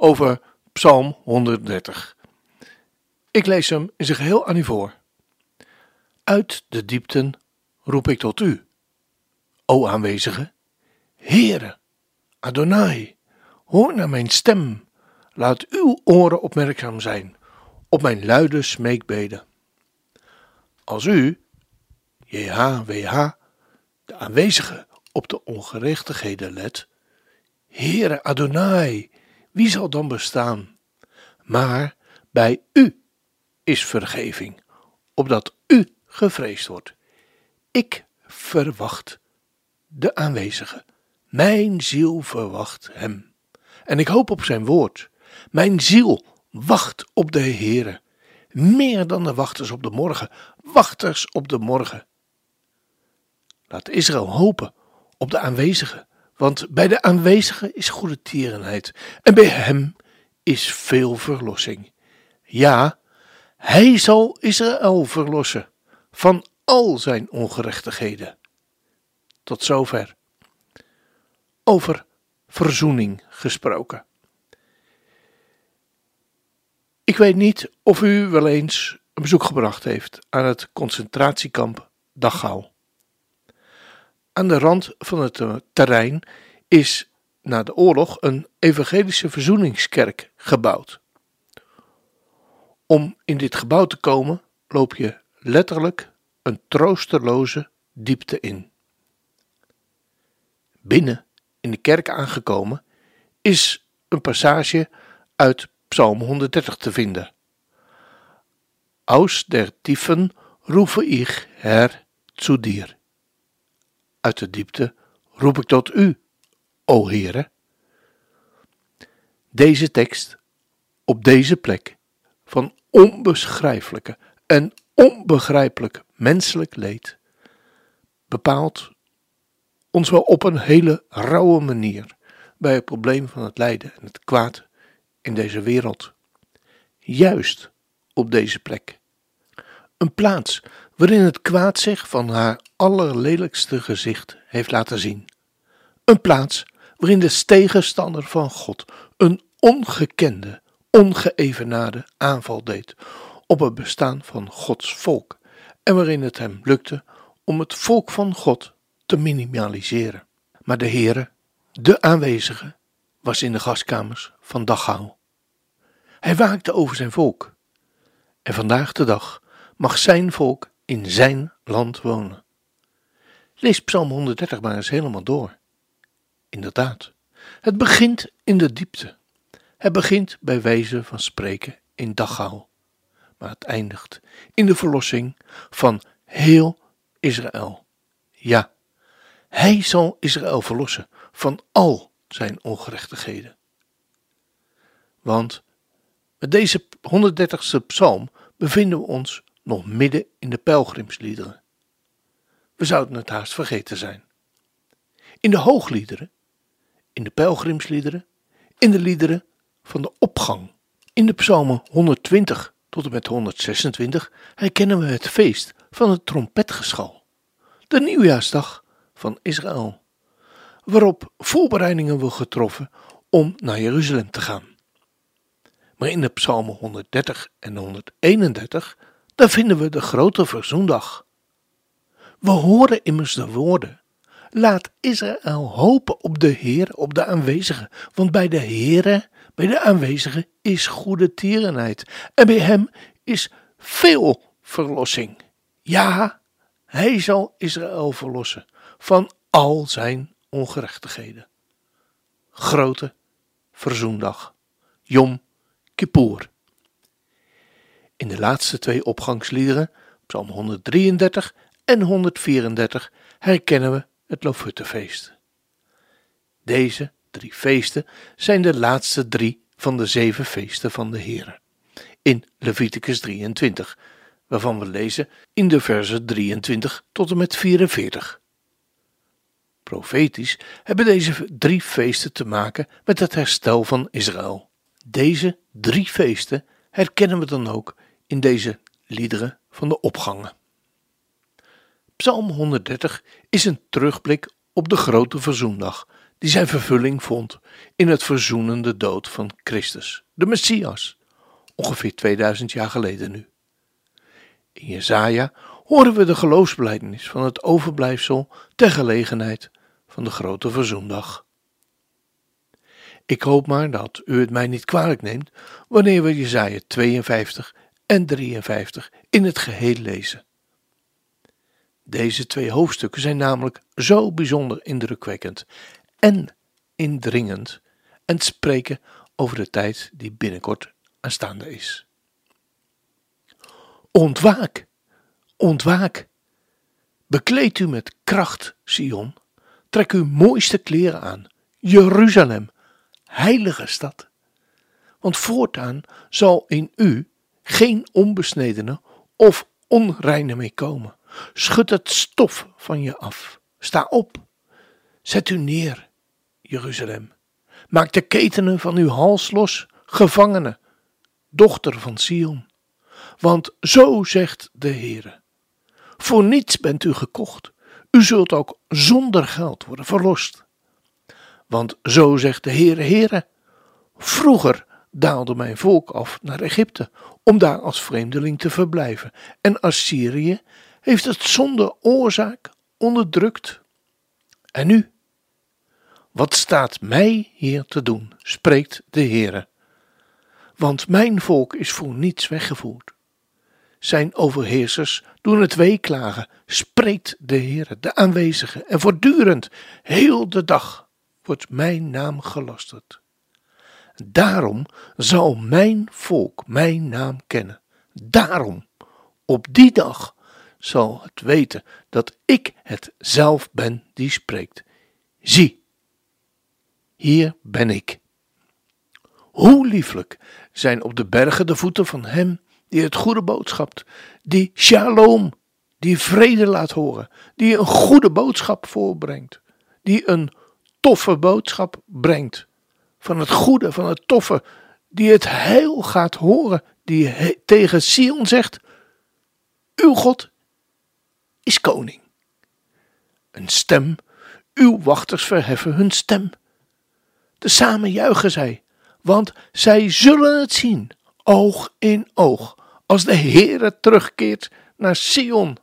over Psalm 130. Ik lees hem in zijn geheel aan u voor. Uit de diepten roep ik tot u, o aanwezige, Heere, Adonai, hoor naar mijn stem, laat uw oren opmerkzaam zijn op mijn luide smeekbeden. Als u, JHWH, de aanwezige op de ongerechtigheden let, Heere Adonai, wie zal dan bestaan? Maar bij u is vergeving, opdat u gevreesd wordt. Ik verwacht de aanwezige. Mijn ziel verwacht hem. En ik hoop op zijn woord. Mijn ziel wacht op de Heere. Meer dan de wachters op de morgen, wachters op de morgen. Laat Israël hopen op de aanwezige, want bij de aanwezige is goede tierenheid en bij hem is veel verlossing. Ja, hij zal Israël verlossen van al zijn ongerechtigheden. Tot zover. Over verzoening gesproken. Ik weet niet of u wel eens een bezoek gebracht heeft aan het concentratiekamp Dachau. Aan de rand van het eh, terrein is na de oorlog een evangelische verzoeningskerk gebouwd. Om in dit gebouw te komen loop je letterlijk een troosteloze diepte in. Binnen in de kerk aangekomen is een passage uit Psalm 130 te vinden. Aus der Tiefen rufe ich Herr zu dir. Uit de diepte roep ik tot u, o Heere. Deze tekst op deze plek van onbeschrijfelijke en onbegrijpelijk menselijk leed bepaalt ons wel op een hele rauwe manier bij het probleem van het lijden en het kwaad in deze wereld. Juist op deze plek. Een plaats waarin het kwaad zich van haar allerlelijkste gezicht heeft laten zien. Een plaats waarin de tegenstander van God een ongekende, ongeëvenaarde aanval deed op het bestaan van Gods volk en waarin het hem lukte om het volk van God te minimaliseren. Maar de Heere, de aanwezige, was in de gaskamers van Dachau. Hij waakte over zijn volk. En vandaag de dag mag zijn volk in zijn land wonen. Lees Psalm 130 maar eens helemaal door. Inderdaad, het begint in de diepte. Het begint bij wijze van spreken in Dachau, maar het eindigt in de verlossing van heel Israël. Ja, hij zal Israël verlossen van al zijn ongerechtigheden. Want met deze 130ste psalm bevinden we ons nog midden in de pelgrimsliederen. We zouden het haast vergeten zijn. In de hoogliederen, in de pelgrimsliederen, in de liederen van de opgang, in de psalmen 120 tot en met 126 herkennen we het feest van het trompetgeschal, de nieuwjaarsdag van Israël, waarop voorbereidingen worden getroffen om naar Jeruzalem te gaan. Maar in de psalmen 130 en 131, daar vinden we de grote verzoendag. We horen immers de woorden. Laat Israël hopen op de Heer, op de aanwezige, want bij de Heere, bij de aanwezige is goede tierenheid en bij hem is veel verlossing. Ja, hij zal Israël verlossen van al zijn ongerechtigheden. Grote verzoendag, Yom Kippur. In de laatste twee opgangsliederen, Psalm 133 en 134, herkennen we het Lofuttefeest. Deze drie feesten zijn de laatste drie van de zeven feesten van de Heer. In Leviticus 23, waarvan we lezen in de versen 23 tot en met 44. Profetisch hebben deze drie feesten te maken met het herstel van Israël. Deze drie feesten herkennen we dan ook in deze liederen van de opgangen. Psalm 130 is een terugblik op de grote verzoendag, die zijn vervulling vond in het verzoenende dood van Christus, de Messias, ongeveer 2000 jaar geleden nu. In Jesaja horen we de geloofsbelijdenis van het overblijfsel ter gelegenheid van de grote verzoendag. Ik hoop maar dat u het mij niet kwalijk neemt wanneer we Jesaja 52 en 53 in het geheel lezen. Deze twee hoofdstukken zijn namelijk zo bijzonder indrukwekkend en indringend en spreken over de tijd die binnenkort aanstaande is. Ontwaak, ontwaak. Bekleed u met kracht, Sion. Trek uw mooiste kleren aan, Jeruzalem, heilige stad. Want voortaan zal in u geen onbesnedene of onreine mee komen. Schud het stof van je af. Sta op. Zet u neer, Jeruzalem. Maak de ketenen van uw hals los, gevangene, dochter van Sion. Want zo zegt de Heere: Voor niets bent u gekocht. U zult ook zonder geld worden verlost. Want zo zegt de Heere, Heere: Vroeger daalde mijn volk af naar Egypte om daar als vreemdeling te verblijven. En Assyrië heeft het zonder oorzaak onderdrukt. En nu? Wat staat mij hier te doen, spreekt de Heere. Want mijn volk is voor niets weggevoerd. Zijn overheersers doen het weeklagen, spreekt de Heere, de aanwezige, en voortdurend, heel de dag, wordt mijn naam gelasterd. Daarom zal mijn volk mijn naam kennen. Daarom, op die dag, zal het weten dat ik het zelf ben die spreekt. Zie, hier ben ik. Hoe lieflijk zijn op de bergen de voeten van hem die het goede boodschap, die shalom, die vrede laat horen, die een goede boodschap voorbrengt, die een toffe boodschap brengt, van het goede, van het toffe, die het heil gaat horen, die tegen Sion zegt, uw God is koning. Een stem, uw wachters verheffen hun stem. Tezamen juichen zij, want zij zullen het zien, oog in oog, als de Heere terugkeert naar Sion.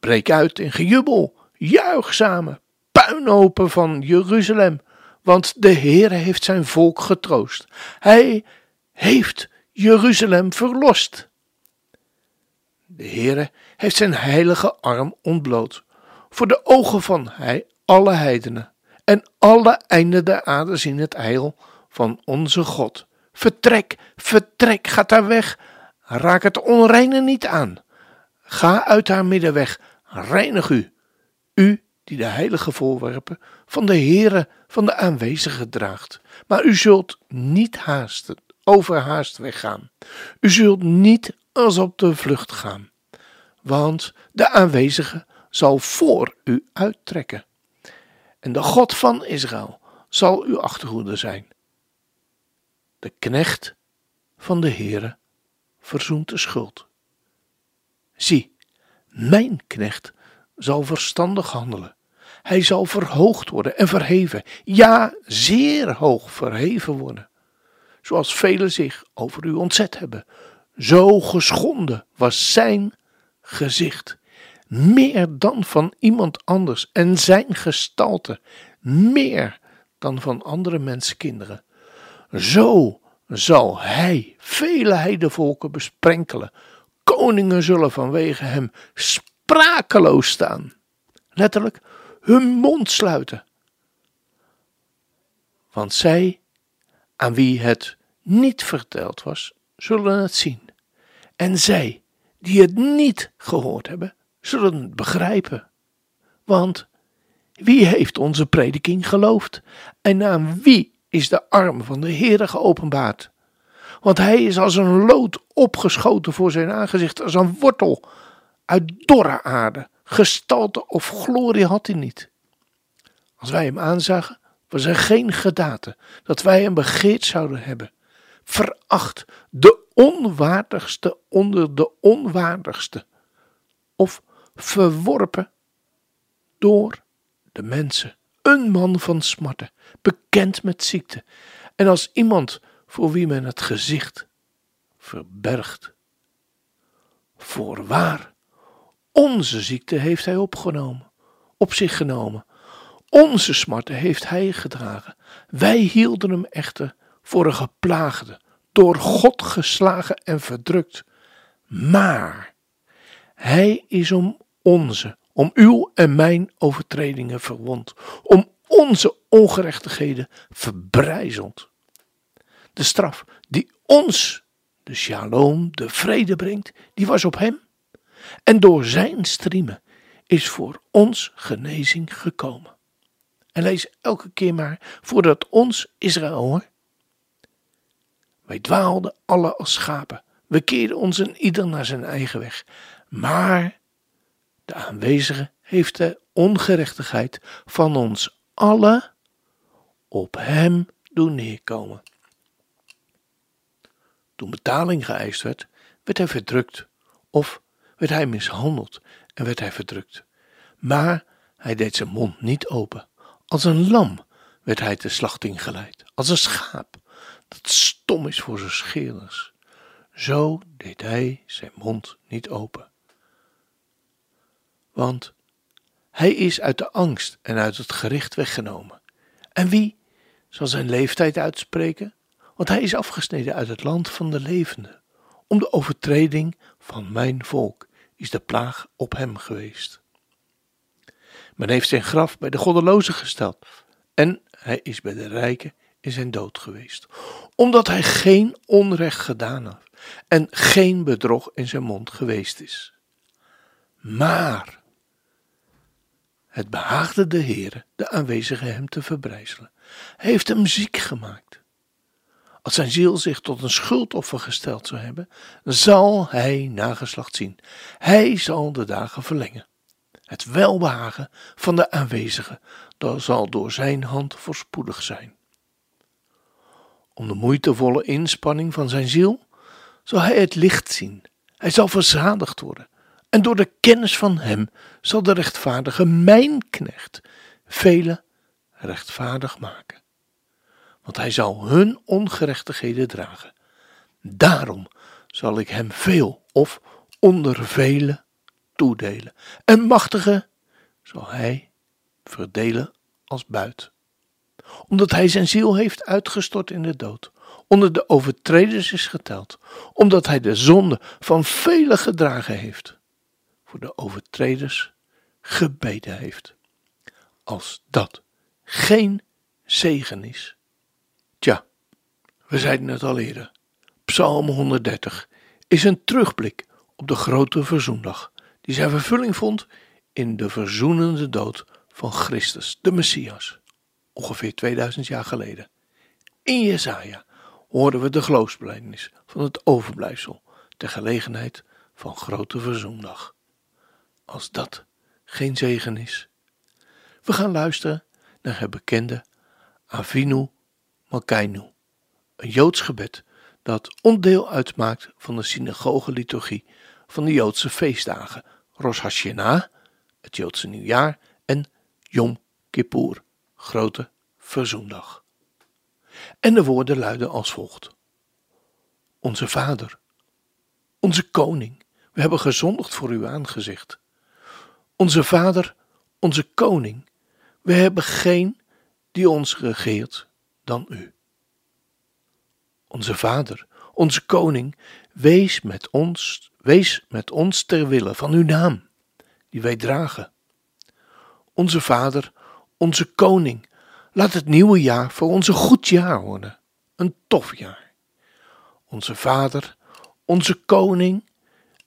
Breek uit in gejubel, juich samen, puinhopen van Jeruzalem, want de Heere heeft zijn volk getroost. Hij heeft Jeruzalem verlost. De Heere heeft zijn heilige arm ontbloot voor de ogen van hij alle heidenen en alle einden der aarde zien het heil van onze God. Vertrek, vertrek, ga daar weg, raak het onreine niet aan. Ga uit haar midden weg, reinig u, u die de heilige voorwerpen van de Heere van de aanwezigen draagt. Maar u zult niet haasten, overhaast weggaan. U zult niet als op de vlucht gaan, want de aanwezige zal voor u uittrekken. En de God van Israël zal uw achterhoede zijn. De knecht van de Heere verzoent de schuld. Zie, mijn knecht zal verstandig handelen. Hij zal verhoogd worden en verheven, ja, zeer hoog verheven worden. Zoals velen zich over u ontzet hebben, zo geschonden was zijn gezicht, meer dan van iemand anders en zijn gestalte, meer dan van andere mensenkinderen. Zo zal hij vele heidevolken besprenkelen. Koningen zullen vanwege hem sprakeloos staan. Letterlijk, hun mond sluiten. Want zij, aan wie het niet verteld was, zullen het zien. En zij, die het niet gehoord hebben, zullen het begrijpen. Want wie heeft onze prediking geloofd? En aan wie is de arm van de Heere geopenbaard. Want hij is als een lood opgeschoten voor zijn aangezicht, als een wortel uit dorre aarde. Gestalte of glorie had hij niet. Als wij hem aanzagen, was er geen gedate dat wij hem begeerd zouden hebben. Veracht, de onwaardigste onder de onwaardigste. Of verworpen door de mensen. Een man van smarten, bekend met ziekte. En als iemand voor wie men het gezicht verbergt. Voorwaar, onze ziekte heeft hij opgenomen, op zich genomen. Onze smarten heeft hij gedragen. Wij hielden hem echter voor een geplaagde, door God geslagen en verdrukt. Maar hij is om onze, om uw en mijn overtredingen verwond, om onze ongerechtigheden verbrijzeld. De straf die ons, de shalom, de vrede brengt, die was op hem. En door zijn striemen is voor ons genezing gekomen. En lees elke keer maar voordat ons Israël hoor. Wij dwaalden alle als schapen. We keerden ons en ieder naar zijn eigen weg. Maar de aanwezige heeft de ongerechtigheid van ons allen op hem doen neerkomen. Toen betaling geëist werd, werd hij verdrukt, of werd hij mishandeld en werd hij verdrukt. Maar hij deed zijn mond niet open. Als een lam werd hij te slachting geleid, als een schaap dat stom is voor zijn scheerders. Zo deed hij zijn mond niet open. Want hij is uit de angst en uit het gericht weggenomen. En wie zal zijn leeftijd uitspreken? Want hij is afgesneden uit het land van de levenden. Om de overtreding van mijn volk is de plaag op hem geweest. Men heeft zijn graf bij de goddelozen gesteld en hij is bij de rijken in zijn dood geweest, omdat hij geen onrecht gedaan heeft en geen bedrog in zijn mond geweest is. Maar het behaagde de Heere de aanwezige hem te verbrijzelen. Hij heeft hem ziek gemaakt. Als zijn ziel zich tot een schuldoffer gesteld zou hebben, zal hij nageslacht zien. Hij zal de dagen verlengen. Het welbehagen van de aanwezige zal door zijn hand voorspoedig zijn. Om de moeitevolle inspanning van zijn ziel zal hij het licht zien. Hij zal verzadigd worden. En door de kennis van hem zal de rechtvaardige mijn knecht vele rechtvaardig maken. Want hij zal hun ongerechtigheden dragen. Daarom zal ik hem veel of onder vele toedelen. En machtige zal hij verdelen als buit. Omdat hij zijn ziel heeft uitgestort in de dood, onder de overtreders is geteld, omdat hij de zonde van velen gedragen heeft, voor de overtreders gebeden heeft. Als dat geen zegen is. Tja, we zeiden het al eerder. Psalm 130 is een terugblik op de grote verzoendag die zijn vervulling vond in de verzoenende dood van Christus, de Messias, ongeveer 2000 jaar geleden. In Jesaja hoorden we de geloofsbelijdenis van het overblijfsel ter gelegenheid van grote verzoendag. Als dat geen zegen is. We gaan luisteren naar het bekende Avinu Malkeinu, een Joods gebed dat onderdeel uitmaakt van de synagoge-liturgie van de Joodse feestdagen Rosh Hashanah, het Joodse nieuwjaar, en Yom Kippur, grote verzoendag. En de woorden luiden als volgt: Onze Vader, onze Koning, we hebben gezondigd voor uw aangezicht. Onze Vader, onze Koning, we hebben geen die ons regeert dan u. Onze Vader, onze Koning, wees met ons Wees met ons ter wille van uw naam, die wij dragen. Onze Vader, onze Koning, laat het nieuwe jaar voor ons een goed jaar worden, een tof jaar. Onze Vader, onze Koning,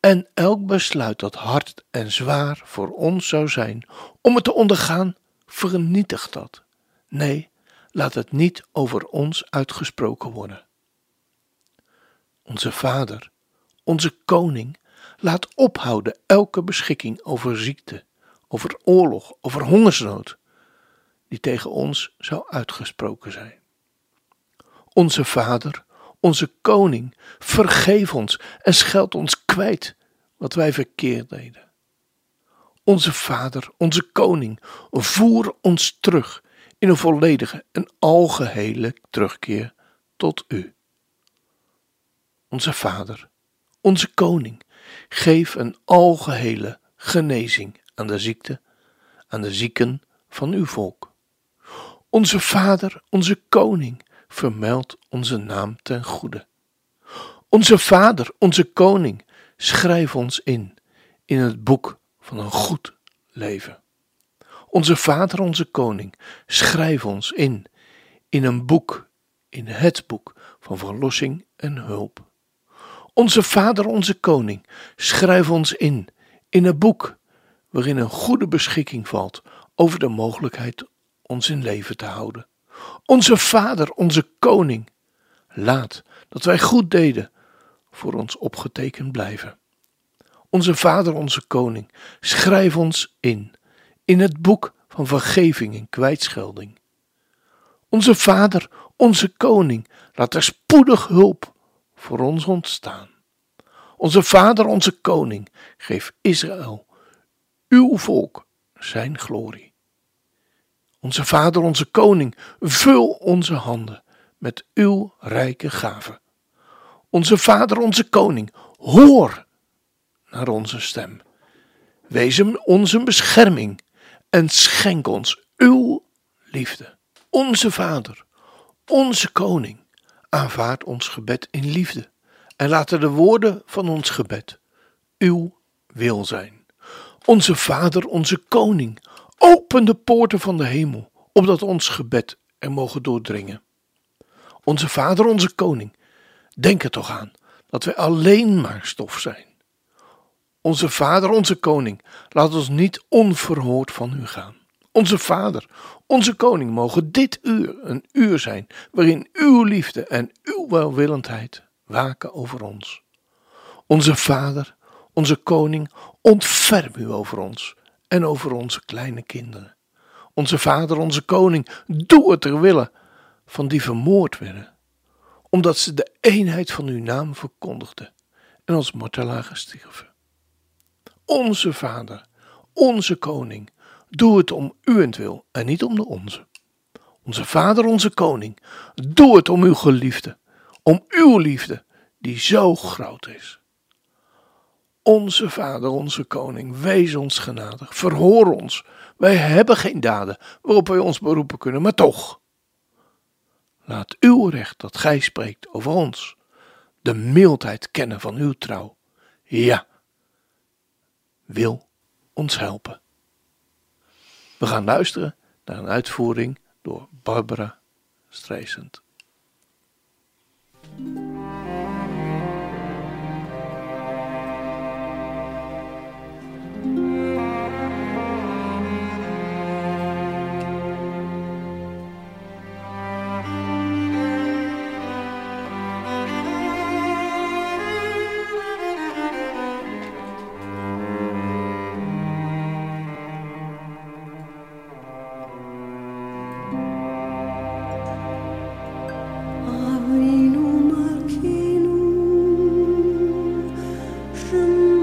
en elk besluit dat hard en zwaar voor ons zou zijn om het te ondergaan, vernietigt dat. Nee, laat het niet over ons uitgesproken worden. Onze Vader, onze Koning, laat ophouden elke beschikking over ziekte, over oorlog, over hongersnood, die tegen ons zou uitgesproken zijn. Onze Vader, onze Koning, vergeef ons en scheld ons kwijt wat wij verkeerd deden. Onze Vader, onze Koning, voer ons terug in een volledige en algehele terugkeer tot U. Onze Vader, onze Koning, geef een algehele genezing aan de ziekte, aan de zieken van uw volk. Onze Vader, onze Koning, vermeld onze naam ten goede. Onze Vader, onze Koning, schrijf ons in, in het boek van een goed leven. Onze Vader, onze Koning, schrijf ons in, in een boek, in het boek van verlossing en hulp. Onze Vader, onze Koning, schrijf ons in, in een boek waarin een goede beschikking valt over de mogelijkheid ons in leven te houden. Onze Vader, onze Koning, laat dat wij goed deden voor ons opgetekend blijven. Onze Vader, onze Koning, schrijf ons in, in het boek van vergeving en kwijtschelding. Onze Vader, onze Koning, laat er spoedig hulp voor ons ontstaan. Onze Vader, onze Koning, geef Israël, uw volk, zijn glorie. Onze Vader, onze Koning, vul onze handen met uw rijke gaven. Onze Vader, onze Koning, hoor naar onze stem. Wees hem ons een bescherming en schenk ons uw liefde. Onze Vader, onze Koning, aanvaard ons gebed in liefde en laten de woorden van ons gebed uw wil zijn. Onze Vader, onze Koning, open de poorten van de hemel, opdat ons gebed er mogen doordringen. Onze Vader, onze Koning, denk er toch aan dat wij alleen maar stof zijn. Onze Vader, onze Koning, laat ons niet onverhoord van u gaan. Onze Vader, onze Koning, mogen dit uur een uur zijn waarin uw liefde en uw welwillendheid waken over ons. Onze Vader, onze Koning, ontferm u over ons en over onze kleine kinderen. Onze Vader, onze Koning, doe het ter wille van die vermoord werden, omdat ze de eenheid van uw naam verkondigden en als martelaar gestorven. Onze Vader, onze Koning, doe het om uwentwil en niet om de onze. Onze Vader, onze Koning, doe het om uw geliefde, om uw liefde, die zo groot is. Onze Vader, onze Koning, wees ons genadig, verhoor ons. Wij hebben geen daden waarop wij ons beroepen kunnen, maar toch. Laat uw recht dat gij spreekt over ons, de mildheid kennen van uw trouw. Ja, wil ons helpen. We gaan luisteren naar een uitvoering door Barbara Streisand. from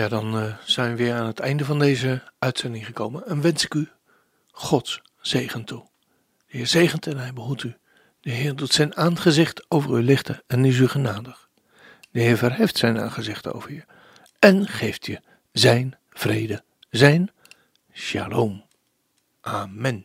Ja, dan uh, zijn we weer aan het einde van deze uitzending gekomen. En wens ik u Gods zegen toe. De Heer zegent en hij behoedt u. De Heer doet zijn aangezicht over u lichten en is u genadig. De Heer verheft zijn aangezicht over je en geeft je zijn vrede, zijn shalom. Amen.